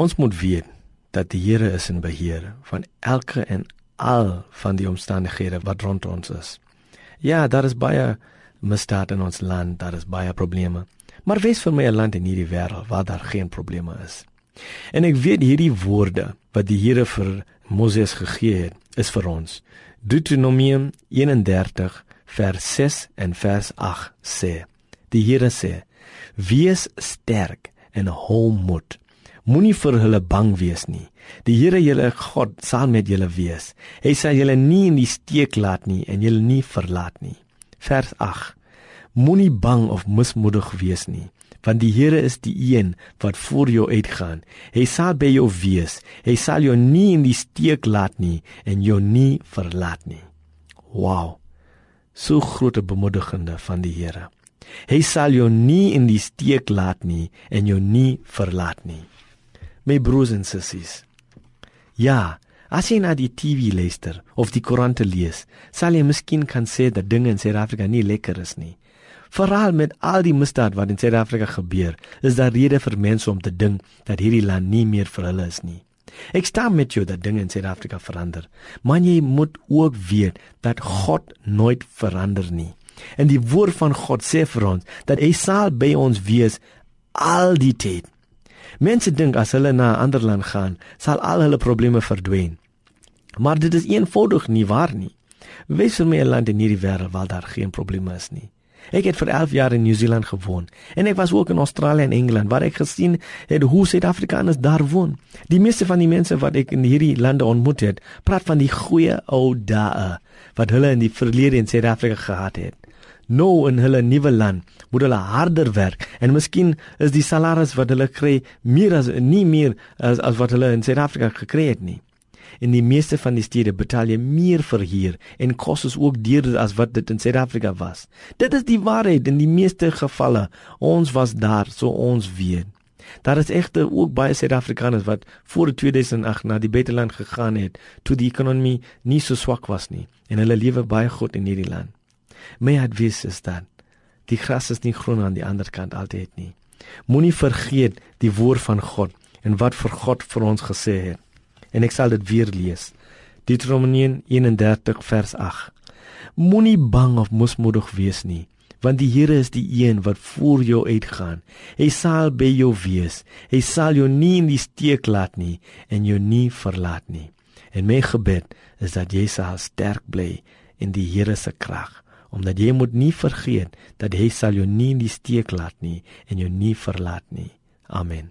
Ons moet weet dat die Here is in beheer van elke en al van die omstandighede wat rond ons is. Ja, daar is baie misdaad in ons land, daar is baie probleme. Maar wees vir my 'n land in hierdie wêreld waar daar geen probleme is. En ek weet hierdie woorde wat die Here vir Moses gegee het, is vir ons. Deuteronomium 31 vers 6 en vers 8 sê: Die Here sê: Wees sterk en hou moed. Moenie vir hulle bang wees nie. Die Here julle God sal met julle wees. Hy sal julle nie in die steek laat nie en julle nie verlaat nie. Vers 8. Moenie bang of mismoedig wees nie, want die Here is die een wat voor jou uitgaan. Hy sal by jou wees. Hy sal jou nie in die steek laat nie en jou nie verlaat nie. Wow. So groot 'n bemoedigende van die Here. Hy sal jou nie in die steek laat nie en jou nie verlaat nie. My broers en sissies. Ja, as jy na die TV luister of die koerante lees, sal jy miskien kan sê dat dinge in Suid-Afrika nie lekker is nie. Veral met al die misdaad wat in Suid-Afrika gebeur, is daar rede vir mense om te dink dat hierdie land nie meer vir hulle is nie. Ek stem met jou dat dinge in Suid-Afrika verander, maar jy moet ook weet dat God nooit verander nie. En die woord van God sê vir ons dat hy sal by ons wees al die tyd. Mense dink as hulle na 'n ander land gaan, sal al hulle probleme verdwyn. Maar dit is eenvoudig nie waar nie. Wees vir my 'n land in hierdie wêreld waar daar geen probleme is nie. Ek het vir 11 jaar in Nieu-Seeland gewoon en ek was ook in Australië en Engeland waar ek gesien het hoe Suid-Afrikaners daar woon. Die meeste van die mense wat ek in hierdie lande ontmoet het, praat van die goeie ou dae wat hulle in die verlede in Suid-Afrika gehad het. Nou in hulle nuwe land moet hulle harder werk en miskien is die salaris wat hulle kry meer as nie meer as, as wat hulle in Suid-Afrika gekry het nie. In die meeste van die stede betaal jy meer vir huur en kos is ook duurder as wat dit in Suid-Afrika was. Dit is die waarheid in die meeste gevalle. Ons was daar, so ons weet. Daar is egter ook baie Suid-Afrikaners wat voor 2008 na die buiteland gegaan het toe die ekonomie nie so swak was nie en hulle lewe baie goed in hierdie land. My advies is dan die gras is nie groen aan die ander kant altyd nie. Moenie vergeet die woord van God en wat vir God vir ons gesê het en ek sal dit weer lees. Deuteronomium 31 vers 8. Moenie bang of mismoedig wees nie, want die Here is die een wat voor jou uitgaan. Hy sal by jou wees. Hy sal jou nie in die steek laat nie en jou nie verlaat nie. En my gebed is dat jy sal sterk bly in die Here se krag, omdat jy moet nie vergeet dat hy sal jou nie in die steek laat nie en jou nie verlaat nie. Amen.